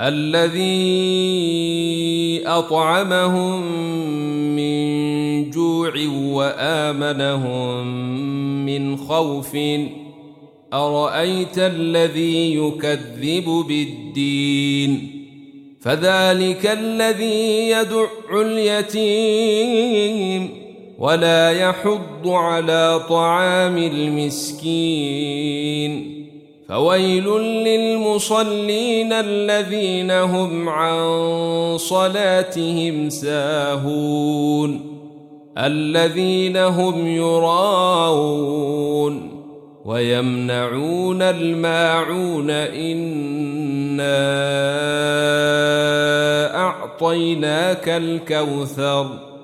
الذي أطعمهم من جوع وآمنهم من خوف. أرأيت الذي يكذب بالدين؟ فذلك الذي يدع اليتيم ولا يحض على طعام المسكين. فويل للمصلين الذين هم عن صلاتهم ساهون الذين هم يراءون ويمنعون الماعون إنا أعطيناك الكوثر